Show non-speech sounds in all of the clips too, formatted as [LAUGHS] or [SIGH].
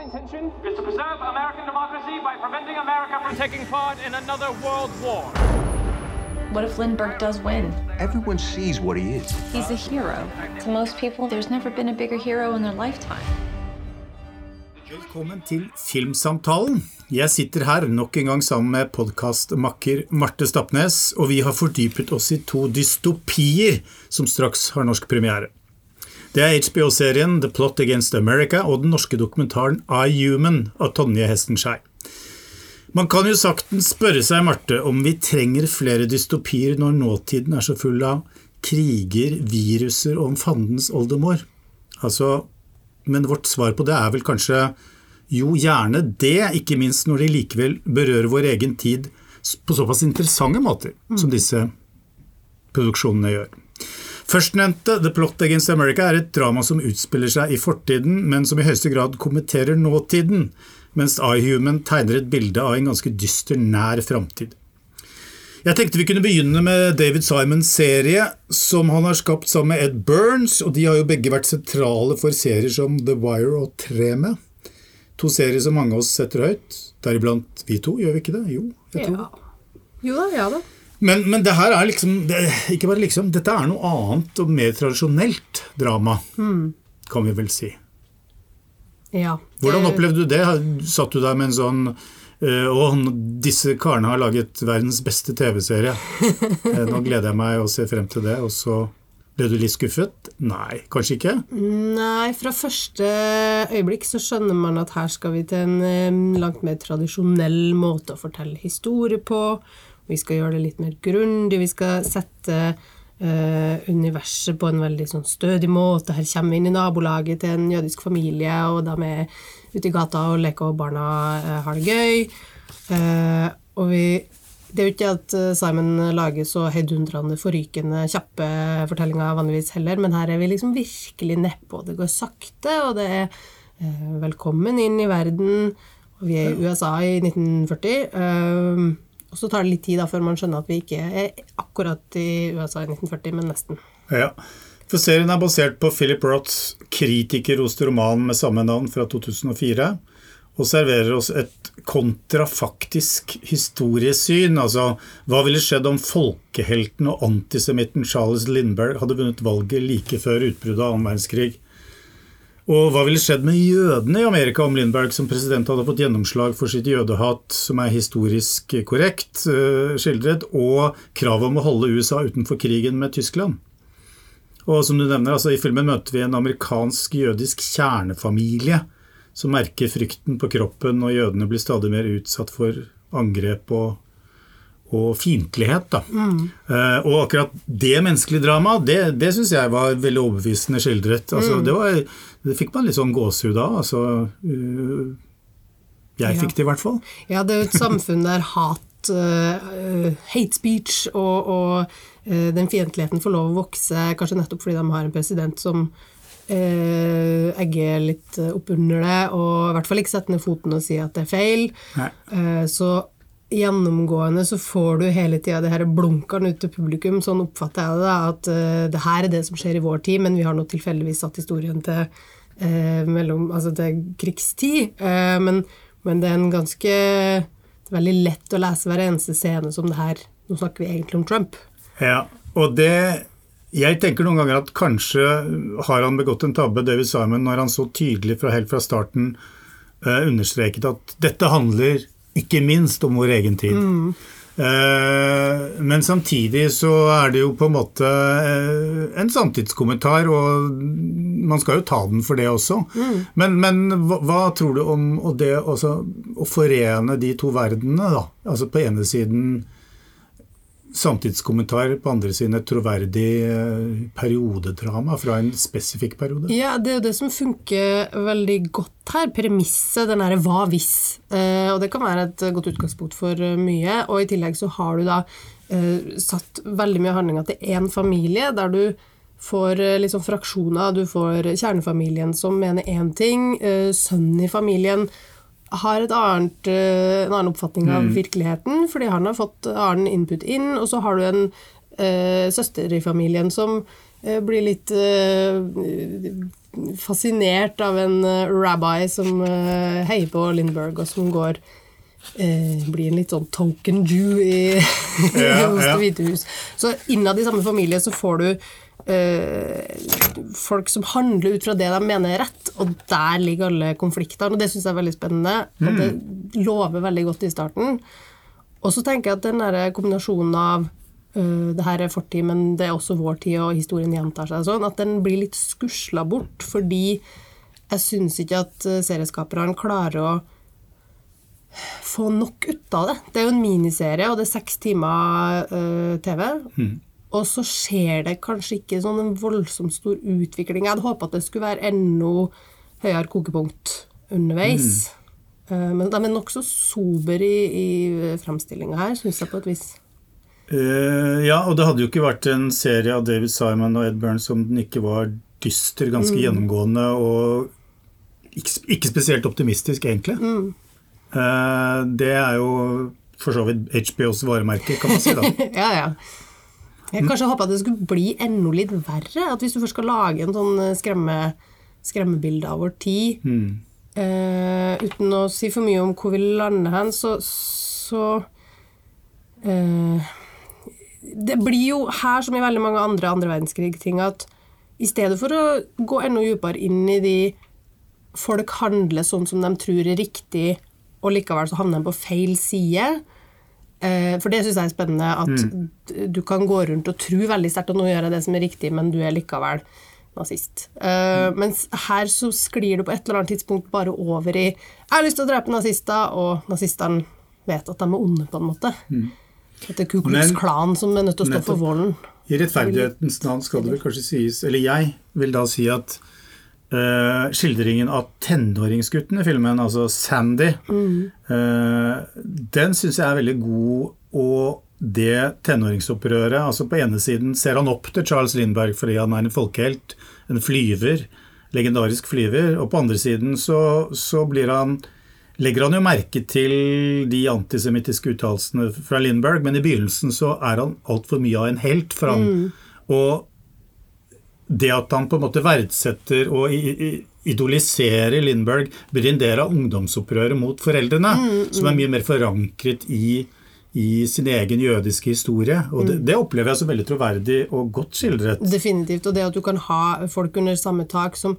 Intention is to preserve American democracy by preventing America from taking part in another world war. What if Lindbergh does win? Everyone sees what he is. He's a hero. To most people, there's never been a bigger hero in their lifetime. Velkommen til Filmsamtalen. Jeg sitter her nok en gang sammen med podkastmakker Marte Stapnes, og vi har fordypet oss i to dystopier som straks har norsk premiere. Det er HBO-serien The Plot Against America og den norske dokumentaren I Human av Tonje Hestenskei. Man kan jo saktens spørre seg, Marte, om vi trenger flere dystopier når nåtiden er så full av kriger, viruser og om fandens oldemor. Altså, men vårt svar på det er vel kanskje jo, gjerne det, ikke minst når de likevel berører vår egen tid på såpass interessante måter som disse produksjonene gjør. Førstnevnte, The Plot Against America, er et drama som utspiller seg i fortiden, men som i høyeste grad kommenterer nåtiden, mens iHuman tegner et bilde av en ganske dyster, nær framtid. Jeg tenkte vi kunne begynne med David Simons serie, som han har skapt sammen med Ed Burns, og de har jo begge vært sentrale for serier som The Wire og Treme. To serier som mange av oss setter høyt, deriblant vi to, gjør vi ikke det? Jo, jeg tror det. Jo da, ja da. Men, men det her er liksom det, Ikke bare liksom, dette er noe annet og mer tradisjonelt drama, kan vi vel si. Ja. Hvordan opplevde du det? Satt du der med en sånn og disse karene har laget verdens beste TV-serie. [LAUGHS] Eh, Nå gleder jeg meg og ser frem til det. Og så ble du litt skuffet? Nei, kanskje ikke? Nei, fra første øyeblikk så skjønner man at her skal vi til en eh, langt mer tradisjonell måte å fortelle historie på. Vi skal gjøre det litt mer grundig. Vi skal sette eh, universet på en veldig sånn stødig måte. Her kommer vi inn i nabolaget til en jødisk familie, og de er ute i gata og leker, og barna eh, har det gøy. Eh, og vi det er jo ikke at Simon lager så heidundrende, forrykende, kjappe fortellinger vanligvis heller, men her er vi liksom virkelig nedpå. Det går sakte, og det er velkommen inn i verden. Og vi er i USA i 1940. og så tar det litt tid da, før man skjønner at vi ikke er akkurat i USA i 1940, men nesten. Ja. For serien er basert på Philip Roths kritikerroste roman med samme navn fra 2004, og serverer oss et kontrafaktisk historiesyn. Altså, hva ville skjedd om folkehelten og antisemitten Charles Lindberg hadde vunnet valget like før utbruddet av annen verdenskrig? Og hva ville skjedd med jødene i Amerika om Lindberg som president hadde fått gjennomslag for sitt jødehat, som er historisk korrekt eh, skildret, og kravet om å holde USA utenfor krigen med Tyskland? Og som du nevner, altså I filmen møter vi en amerikansk jødisk kjernefamilie som merker frykten på kroppen, og jødene blir stadig mer utsatt for angrep og, og fiendtlighet. da. Eh, og akkurat det menneskelige dramaet, det, det syns jeg var veldig overbevisende skildret. Altså, det, var, det fikk man litt sånn gåsehud av. Altså, uh, jeg Ja. fikk det i hvert fall. Ja, det er jo et samfunn der hat, uh, hate speech og, og eh, den fiendtligheten får lov å vokse, kanskje nettopp fordi de har en president som uh, egger litt eh, oppunder det, og i hvert fall ikke setter ned foten og sier at det er feil. Eh, så gjennomgående så får du hele tida det her blunkeren ut til publikum, sånn oppfatter jeg det, da, at uh, det her er det som skjer i vår tid, men vi har nå tilfeldigvis satt historien til, uh, mellom, altså til krigstid. Uh, men, men det er en ganske er veldig lett å lese hver eneste scene som det her Nå snakker vi egentlig om Trump. Ja, og det Jeg tenker noen ganger at kanskje har han begått en tabbe, David Simon, når han så tydelig fra helt fra starten understreket at dette handler ikke minst om vår egen tid. Mm. men samtidig så er det jo på en måte eh, en samtidskommentar, og man skal jo ta den for det også. Men, men hva, hva tror du om og det også, å forene de to verdenene, da? Altså på ene siden samtidskommentar, på andre siden et troverdig eh, periodedrama fra en spesifikk periode. Ja, det er jo det som funker veldig godt her. Premisset, den derre hva hvis. Eh, og det kan være et godt utgangspunkt for eh, mye. Og i tillegg så har du da satt veldig mye av handlinga til én familie, der du får sånn fraksjoner. Du får kjernefamilien som mener én ting, sønnen i familien har et annet, eh, en annen oppfatning av virkeligheten, fordi han har fått annen input inn, og så har du en uh, søster i familien som uh, blir litt uh, fascinert av en rabbi som heier på Lindberg, og som går blir en litt sånn token Jew i, [LAUGHS] Ja, hos ja. Hvite hus. Så innad i samme familie så får du folk som handler ut fra det de mener er rett, og der ligger alle konfliktene. Og det syns jeg er veldig spennende, og det lover veldig godt i starten. Og så tenker jeg at den der kombinasjonen av øh, det her er fortid, men det er også vår tid, og historien gjentar seg, sånn, at den blir litt skusla bort, fordi jeg syns ikke at øh, serieskaperne klarer å få nok ut av det. Det er jo en miniserie, og det er seks timer øh, TV. Og så skjer det kanskje ikke sånn en voldsomt stor utvikling. Jeg hadde håpa at det skulle være enda høyere kokepunkt underveis. Mm. Men de er nokså sober i, i framstillinga her, syns jeg på et vis. Uh, ja, og det hadde jo ikke vært en serie av David Simon og Ed Burns om den ikke var dyster, ganske gjennomgående og ikke, ikke spesielt optimistisk, egentlig. Eh, det er jo for så vidt HBOs varemerke, kan man si. da. [LAUGHS] ja, ja. Jeg kanskje håpa det skulle bli enda litt verre. At hvis du først skal lage en sånn eh, skremme, skremmebilde av vår tid eh, Uten å si for mye om hvor vi lander hen, så, så eh, Det blir jo her, som i veldig mange andre andre verdenskrig-ting, at i stedet for å gå enda dypere inn i de folk handler sånn som de tror er riktig, og likevel så havner de på feil side. Eh, For det syns jeg er spennende, at mm. du kan gå rundt og tro veldig sterkt at nå gjør jeg det som er riktig, men du er likevel nazist. Eh, Mens her så sklir det på et eller annet tidspunkt bare over i 'jeg har lyst til å drepe nazister', og nazistene vet at de er onde, på en måte. At det er Ku Klux Klan som er nødt til å stå for volden. I rettferdighetens navn skal det vel kanskje sies, eller jeg vil da si at eh, skildringen av tenåringsgutten i filmen, altså Sandy, eh, den syns jeg er veldig god. Og det tenåringsopprøret altså På ene siden ser han opp til Charles Lindberg fordi han er en folkehelt, en flyver, legendarisk flyver. Og på andre siden så, så blir han legger han jo merke til de antisemittiske uttalelsene fra Lindberg, men i begynnelsen så er han altfor mye av en helt for ham. Og det at han på en måte verdsetter og idoliserer Lindberg, blir en del av ungdomsopprøret mot foreldrene, som er mye mer forankret i, i sin egen jødiske historie. Og det, det opplever jeg som veldig troverdig og godt skildret. Definitivt. Og det at du kan ha folk under samme tak som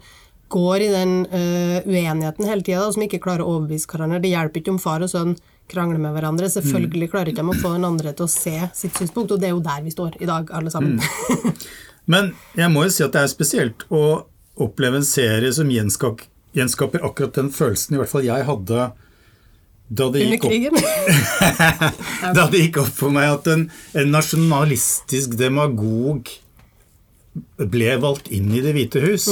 går i den uh, uenigheten hele tida, som ikke klarer å overbevise hverandre. Det hjelper ikke om far og sønn krangler med hverandre. Selvfølgelig klarer ikke de å få den andre til å se sitt synspunkt, og det er jo der vi står i dag, alle sammen. [LAUGHS] Men jeg må jo si at det er spesielt å oppleve en serie som gjenskap, gjenskaper akkurat den følelsen i hvert fall jeg hadde da det gikk opp, [LAUGHS] da det gikk opp for meg at en, en nasjonalistisk demagog ble valgt inn i Det hvite hus.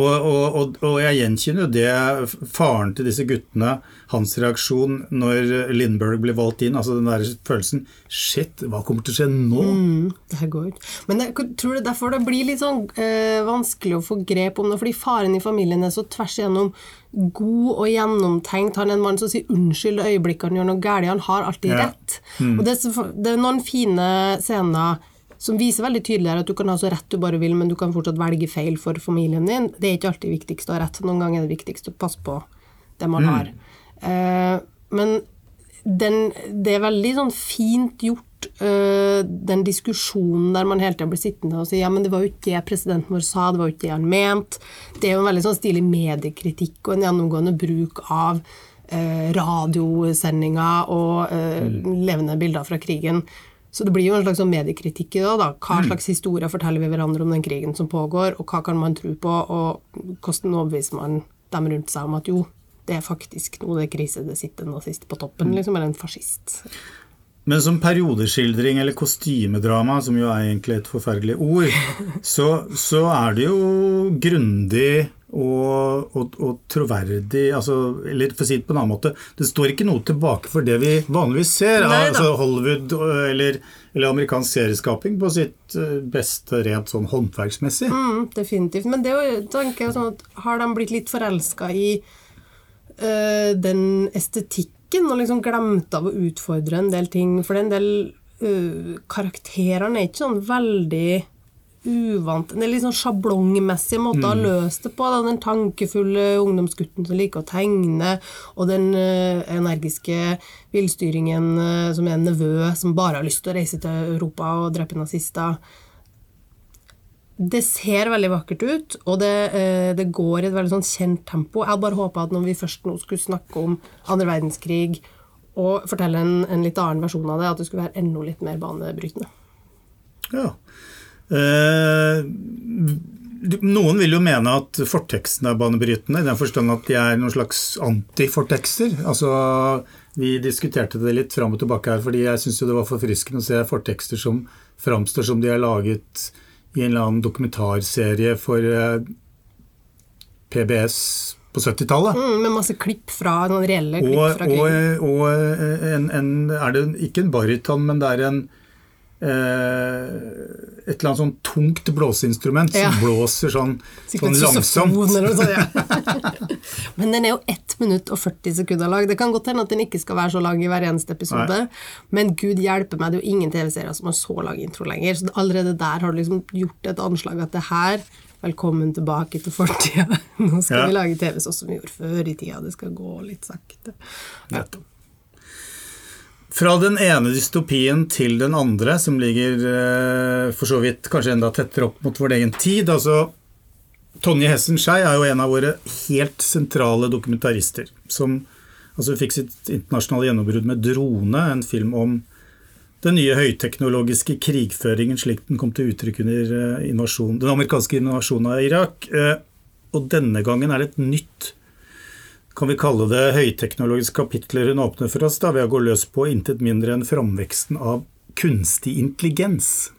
Og, og, og, og jeg gjenkjenner jo det faren til disse guttene, hans reaksjon når Lindberg ble valgt inn, altså den der følelsen Shit, hva kommer til å skje nå? Det her går ut. ikke. Men jeg tror det er derfor det blir litt sånn øh, vanskelig å få grep om det, fordi faren i familien er så tvers igjennom god og gjennomtenkt. Han er en mann som sier unnskyld i øyeblikket han gjør noe galt. Han har alltid Ja. rett. Og det det er noen fine scener som viser veldig tydelig her at du kan ha så rett du bare vil, men du kan fortsatt velge feil for familien din. Det er ikke alltid viktigst å ha rett. Noen ganger er det viktigst å passe på det man har. Eh, men den, det er veldig sånn fint gjort, øh, den diskusjonen der man hele tida blir sittende og si ja, men det var jo ikke det presidenten vår sa, det var jo ikke det han mente. Det er jo en veldig sånn stilig mediekritikk og en gjennomgående bruk av øh, radiosendinger og øh, levende bilder fra krigen. Så det blir jo en slags sånn mediekritikk i det. da. Hva slags historier forteller vi hverandre om den krigen som pågår, og hva kan man tro på, og hvordan overbeviser man dem rundt seg om at jo, det er faktisk noe det er krise, det sitter en nazist på toppen, liksom, eller en fascist. Men som periodeskildring eller kostymedrama, som jo er egentlig et forferdelig ord, [LAUGHS] så, så er det jo grundig og, og, og troverdig altså, Eller for å si det på en annen måte, det står ikke noe tilbake for det vi vanligvis ser. av altså Hollywood eller, eller amerikansk serieskaping på sitt øh, beste rent sånn håndverksmessig. Mm, definitivt. Men det er tenker jeg sånn at har de blitt litt forelska i øh, den estetikken, og liksom glemt av å utfordre en del ting? For en del uh, Karakterene er ikke sånn veldig uvant Det er litt sånn sjablongmessig måte å løse løst det på. Da. Den tankefulle ungdomsgutten som liker å tegne, og den uh, energiske villstyringen uh, som er en nevø som bare har lyst til å reise til Europa og drepe nazister. Det ser veldig vakkert ut, og det, eh, det går i et veldig sånn kjent tempo. Jeg hadde bare håpa at når vi først nå skulle snakke om andre verdenskrig og fortelle en, en litt annen versjon av det, at det skulle være enda litt mer banebrytende. Ja. Eh, noen vil jo mene at forteksten er banebrytende, i den forstand at de er noen slags antifortekster. Altså, vi diskuterte det litt fram og tilbake her, fordi jeg syns det var forfriskende å se fortekster som framstår som de er laget i en eller annen dokumentarserie for eh, PBS på 70-tallet. Mm, med masse klipp fra noen reelle klipp Og, fra og, krigen. og en, en, er det ikke en baryton, men det er en et eller annet sånn tungt blåseinstrument som Ja. blåser sånn, sånn langsomt. Ja. [LAUGHS] [LAUGHS] Men den er jo 1 minutt og 40 sekunder lang. Det kan godt hende at den ikke skal være så lang i hver eneste episode, men gud hjelpe meg, det er jo ingen TV-serier som har så lang intro lenger. Så allerede der har du liksom gjort et anslag at det her Velkommen tilbake til fortida. [LAUGHS] Nå skal Ja. vi lage TV sånn som vi gjorde før i tida. Det skal gå litt sakte. Ja. Fra den ene dystopien til den andre, som ligger eh, for så vidt kanskje enda tettere opp mot vår egen tid. altså Tonje Hessen Skei er jo en av våre helt sentrale dokumentarister. Som altså fikk sitt internasjonale gjennombrudd med 'Drone', en film om den nye høyteknologiske krigføringen slik den kom til uttrykk under eh, invasjon, den amerikanske invasjonen av Irak. Eh, Og denne gangen er det et nytt kan vi kalle det høyteknologiske kapitler hun åpner for oss, da, ved å gå løs på intet mindre enn framveksten av kunstig intelligens.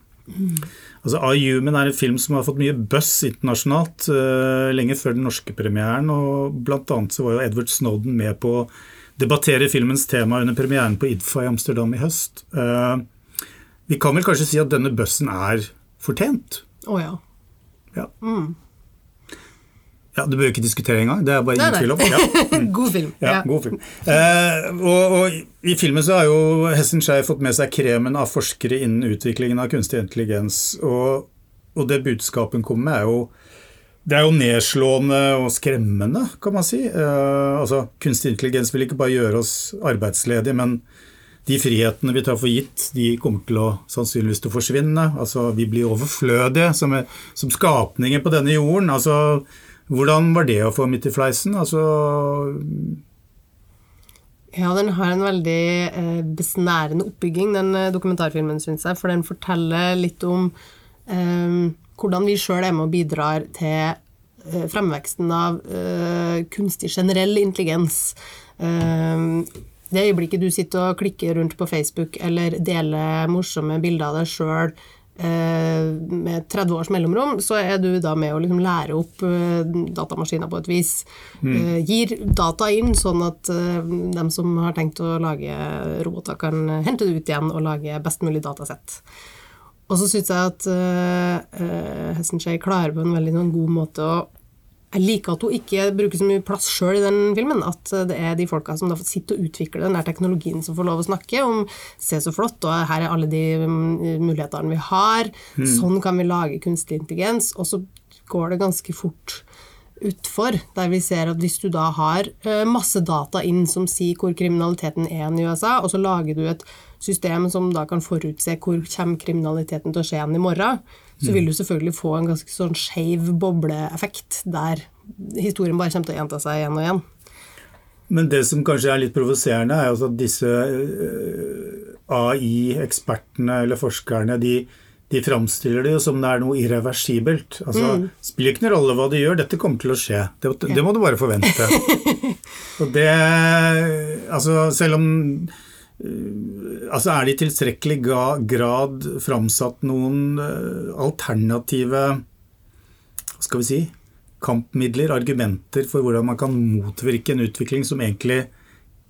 Altså, iHuman er en film som har fått mye buzz internasjonalt uh, lenge før den norske premieren, og blant annet så var jo Edward Snowden med på å debattere filmens tema under premieren på IDFA i Amsterdam i høst. Uh, vi kan vel kanskje si at denne buzzen er fortjent? Å ja. Ja. Ja, Du bør ikke diskutere engang, det er bare ingen tvil om. Ja. [LAUGHS] God film. Ja, god film. Eh, og, og I filmen så har jo Hessen Schei fått med seg kremen av forskere innen utviklingen av kunstig intelligens. Og, og det budskapen kommer med, er jo det er jo nedslående og skremmende, kan man si. Eh, altså, Kunstig intelligens vil ikke bare gjøre oss arbeidsledige, men de frihetene vi tar for gitt, de kommer til å sannsynligvis til å forsvinne. Altså, Vi blir overflødige som, som skapninger på denne jorden. Altså, Hvordan var det å få midt i fleisen? Altså, Ja, den har en veldig eh, besnærende oppbygging, den eh, dokumentarfilmen, syns jeg. For den forteller litt om eh, hvordan vi sjøl er med og bidrar til eh, fremveksten av eh, kunstig generell intelligens. Det øyeblikket du sitter og klikker rundt på Facebook eller deler morsomme bilder av deg sjøl med 30 års mellomrom, så er du da med å liksom lære opp datamaskina datamaskiner på et vis. Mm. gir data inn, sånn at eh, dem som har tenkt å lage roboter, kan hente det ut igjen og lage best mulig datasett. Og så syns jeg at uh, Hessenskjei klarer på en veldig sånn god måte å Jeg liker at hun ikke bruker så mye plass sjøl i den filmen. At det er de folka som sitter og utvikler den der teknologien, som får lov å snakke om Se så flott, og her er alle de mm, mulighetene vi har. Sånn kan vi lage kunstig intelligens. Og så går det ganske fort utfor, der vi ser at hvis du da har eh, masse data inn som sier hvor kriminaliteten er i USA, og så lager du et system som da kan forutse hvor kommer kriminaliteten til å skje igjen i morgen, så vil du selvfølgelig få en ganske sånn skeiv bobleeffekt der historien bare kommer til å gjenta seg igjen og igjen. Men det som kanskje er litt provoserende, er at disse eh, AI-ekspertene eller forskerne, de, de framstiller det jo som det er noe irreversibelt. Altså, Spiller ikke noen rolle hva de gjør, dette kommer til å skje. Det, det må du bare forvente. [LAUGHS] Og det Altså, selv om Altså, er det i tilstrekkelig grad framsatt noen eh, alternative Hva skal vi si kampmidler, argumenter for hvordan man kan motvirke en utvikling som egentlig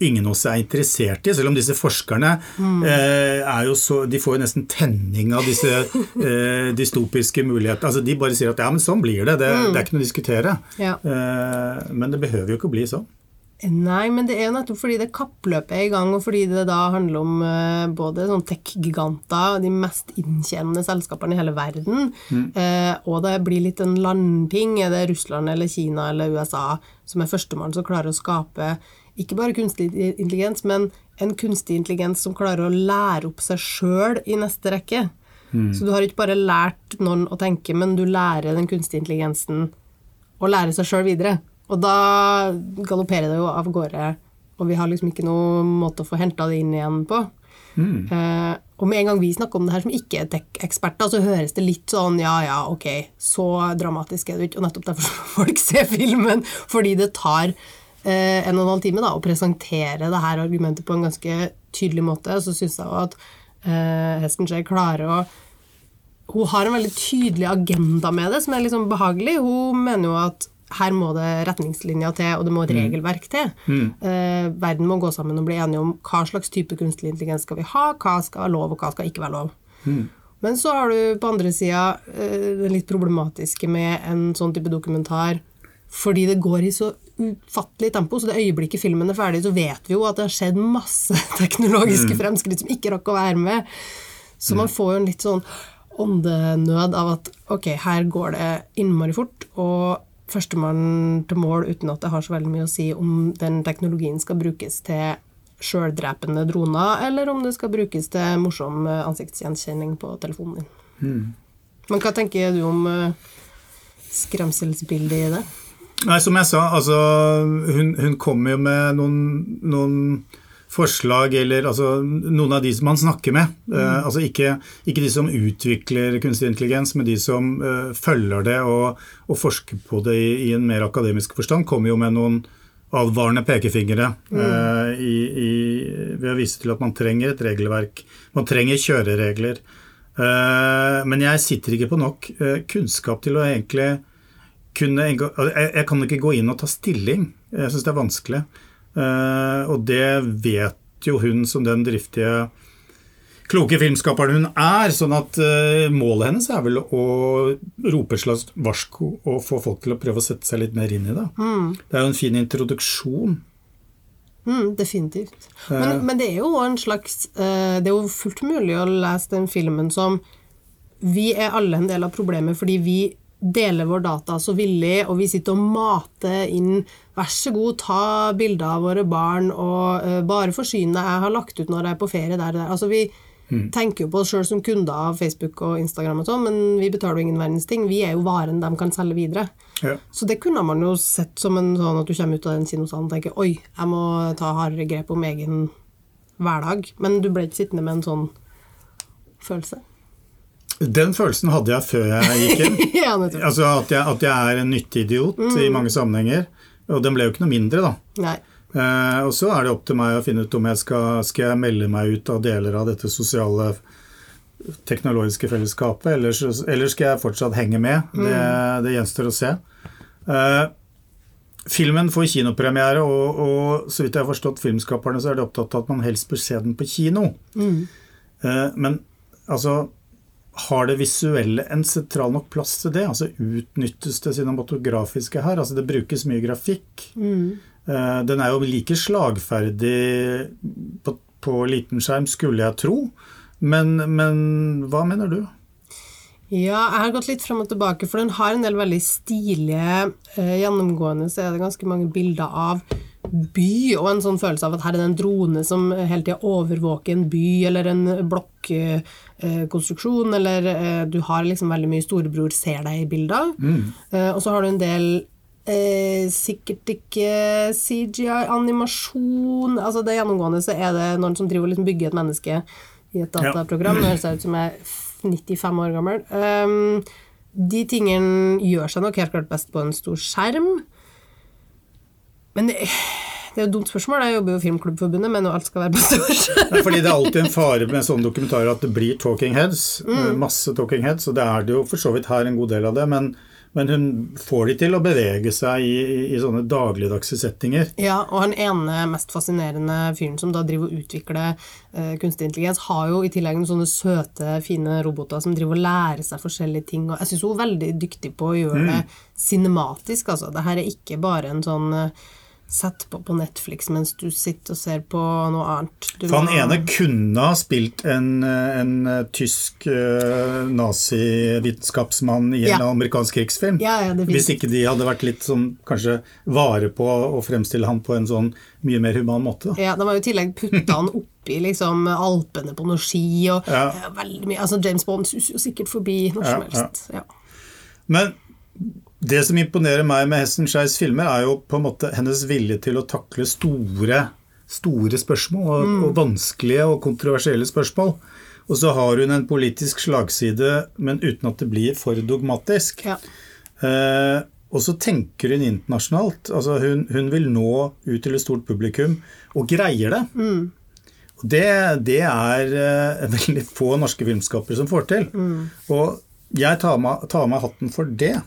ingen av oss er interessert i, selv om disse forskerne eh, er jo så, de får jo nesten tenning av disse [LAUGHS] eh, dystopiske mulighetene. Altså, de bare sier at ja, men sånn blir det, det, det er ikke noe å diskutere. Ja. Eh, men det behøver jo ikke å bli sånn. Nei, men det er jo nettopp fordi det kappløpet er i gang, og fordi det da handler om eh, både sånn tech-giganter, de mest inntjenende selskapene i hele verden, eh, og det blir litt en landting. Er det Russland eller Kina eller USA som er førstemann som klarer å skape ikke bare kunstig intelligens, men en kunstig intelligens som klarer å lære opp seg sjøl i neste rekke. Så du har ikke bare lært noen å tenke, men du lærer den kunstige intelligensen å lære seg sjøl videre. Og da galopperer det jo av gårde, og vi har liksom ikke noen måte å få henta det inn igjen på. Eh, og med en gang vi snakker om det her som ikke er tech-eksperter, så høres det litt sånn ja, ja, ok, så dramatisk er det ikke. Og nettopp derfor folk se filmen, fordi det tar uh, en og en halv time da, å presentere det her argumentet på en ganske tydelig måte. Så syns jeg jo at uh, Hesten Skjær klarer å hun har en veldig tydelig agenda med det, som er liksom behagelig. Hun mener jo at her må det retningslinjer til, og det må et regelverk til. Eh, verden må gå sammen og bli enige om hva slags type kunstig intelligens skal vi ha, hva skal være lov, og hva skal ikke være lov. Men så har du på andre sida eh, det litt problematiske med en sånn type dokumentar, fordi det går i så ufattelig tempo, så det øyeblikket filmen er ferdig, så vet vi jo at det har skjedd masse [LAUGHS] teknologiske fremskritt som ikke rakk å være med. Så man får jo en litt sånn åndenød av at ok, her går det innmari fort, og førstemann til mål uten at det har så veldig mye å si om den teknologien skal brukes til sjøldrepende droner, eller om det skal brukes til morsom eh, ansiktsgjenkjenning på telefonen din. Men hva tenker du om eh, skremselsbildet i det? Nei, som jeg sa, altså Hun, hun kommer jo med noen, noen forslag, eller altså noen av de som man snakker med. Eh, altså ikke, ikke de som utvikler kunstig intelligens, men de som eh, følger det og, og forsker på det i, i en mer akademisk forstand, kommer jo med noen advarende pekefingre eh, i, i, ved å vise til at man trenger et regelverk. Man trenger kjøreregler. Eh, men jeg sitter ikke på nok kunnskap til å egentlig kunne jeg, jeg kan ikke gå inn og ta stilling. Jeg syns det er vanskelig. Eh, og det vet jo hun som den driftige, kloke filmskaperen hun er. sånn at eh, målet hennes er vel å rope et slags varsko og få folk til å prøve å sette seg litt mer inn i det. Det er jo en fin introduksjon. Mm, definitivt. Men, men det er jo en slags eh, Det er jo fullt mulig å lese den filmen som Vi er alle en del av problemet fordi vi deler vår data så villig, og vi sitter og mater inn Vær så god, ta bilder av våre barn, og uh, bare forsyn deg. Jeg har lagt ut når jeg er på ferie der og der. Altså, vi tenker jo på oss sjøl som kunder av Facebook og Instagram og sånn, men vi betaler jo ingen verdens ting. Vi er jo varen de kan selge videre. Ja. Så det kunne man jo sett som en sånn at du kommer ut av den kinosalen og tenker oi, jeg må ta hardere grep om egen hverdag. Men du ble ikke sittende med en sånn følelse. Den følelsen hadde jeg før jeg gikk inn. [LAUGHS] ja. Altså at jeg, at jeg er en nyttig idiot i mange sammenhenger. Og den ble jo ikke noe mindre, da. Nei. Eh, og så er det opp til meg å finne ut om jeg skal, skal jeg melde meg ut av deler av dette sosiale teknologiske fellesskapet, eller, eller skal jeg fortsatt henge med? Det, det gjenstår å se. Eh, filmen får kinopremiere, og, og så vidt jeg har forstått filmskaperne, så er de opptatt av at man helst bør se den på kino. Eh, men altså har det visuelle en sentral nok plass til det? Altså Utnyttes det cinematografiske her? Altså Det brukes mye grafikk. Eh, Den er jo like slagferdig på, på liten skjerm, skulle jeg tro. Men, men hva mener du? Ja, jeg har gått litt frem og tilbake, for den har en del veldig stilige eh, Gjennomgående så er det ganske mange bilder av by, og en sånn følelse av at her er det en drone som hele tida overvåker en by, eller en blokkonstruksjon, eller eh, du har liksom veldig mye storebror ser deg i bilder. Eh, og så har du en del eh, sikkert ikke CGI-animasjon Altså det gjennomgående så er det noen som driver og liksom bygger et menneske i et dataprogram. det høres ut som jeg er 95 år gammel. Um, de tingene gjør seg nok helt klart best på en stor skjerm. Men det, det er jo et dumt spørsmål. Jeg jobber jo i Filmklubbforbundet, men alt skal være på størrelse. fordi det er alltid en fare med sånne dokumentarer at det blir talking heads. Mm. Masse talking heads, og det er det jo for så vidt her en god del av det. Men, men hun får de til å bevege seg i, i, i sånne dagligdagse settinger. Ja, og han ene mest fascinerende fyren som da driver og utvikler eh, kunstig intelligens, har jo i tillegg noen sånne søte, fine roboter som driver og lærer seg forskjellige ting. Og jeg syns hun er veldig dyktig på å gjøre det cinematisk, altså. Det her er ikke bare en sånn eh, sette på på Netflix mens du sitter og ser på noe annet. Du For han ene kunne ha spilt en, en eh, tysk uh, nazivitenskapsmann i en Ja. amerikansk krigsfilm. Ja, ja. Hvis ikke de hadde vært litt sånn kanskje vare på å fremstille han på en sånn mye mer human måte. Da. Ja, De har jo i tillegg putta han [LAUGHS] oppi liksom, Alpene på noe ski og veldig mye. Altså, James Bond suser jo sikkert forbi når som helst. Ja. Men det som imponerer meg med Hessen Scheis filmer, er jo på en måte hennes vilje til å takle store, store spørsmål, og, Mm. og vanskelige og kontroversielle spørsmål. Og så har hun en politisk slagside, men uten at det blir for dogmatisk. Ja. Eh, og så tenker hun internasjonalt. altså Hun, hun vil nå ut til et stort publikum, og greier det. Og det, det er eh, [LAUGHS] veldig få norske filmskapere som får til. Og jeg tar av meg hatten for det.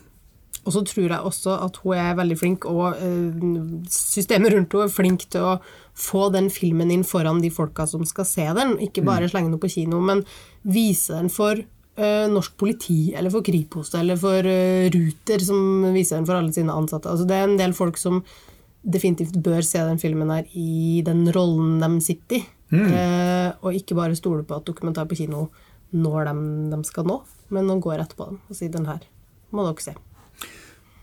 Og så tror jeg også at hun er veldig flink, og eh, systemet rundt henne er flink til å få den filmen inn foran de folka som skal se den. Ikke bare slenge den på kino, men vise den for eh, norsk politi, eller for Kripos, eller for eh, Ruter, som viser den for alle sine ansatte. Altså, det er en del folk som definitivt bør se den filmen her i den rollen de sitter i. Mm. og ikke bare stole på at dokumentar på kino når dem de skal nå, men å gå rett på dem og si den her må dere se.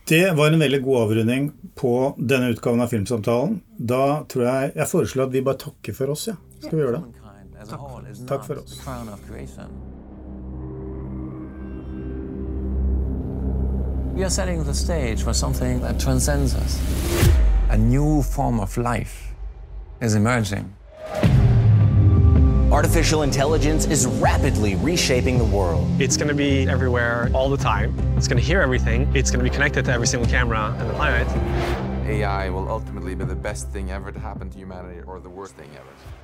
Det var en veldig god avrunding på denne utgaven av Filmsamtalen. Da tror jeg jeg foreslår at vi bare takker for oss, ja. Skal vi gjøre det? Is Takk for oss. We are setting the stage for something that transcends us. A new form of life is emerging. Artificial intelligence is rapidly reshaping the world. It's going to be everywhere all the time. It's going to hear everything. It's going to be connected to every single camera on the planet. AI will ultimately be the best thing ever to happen to humanity or the worst thing ever.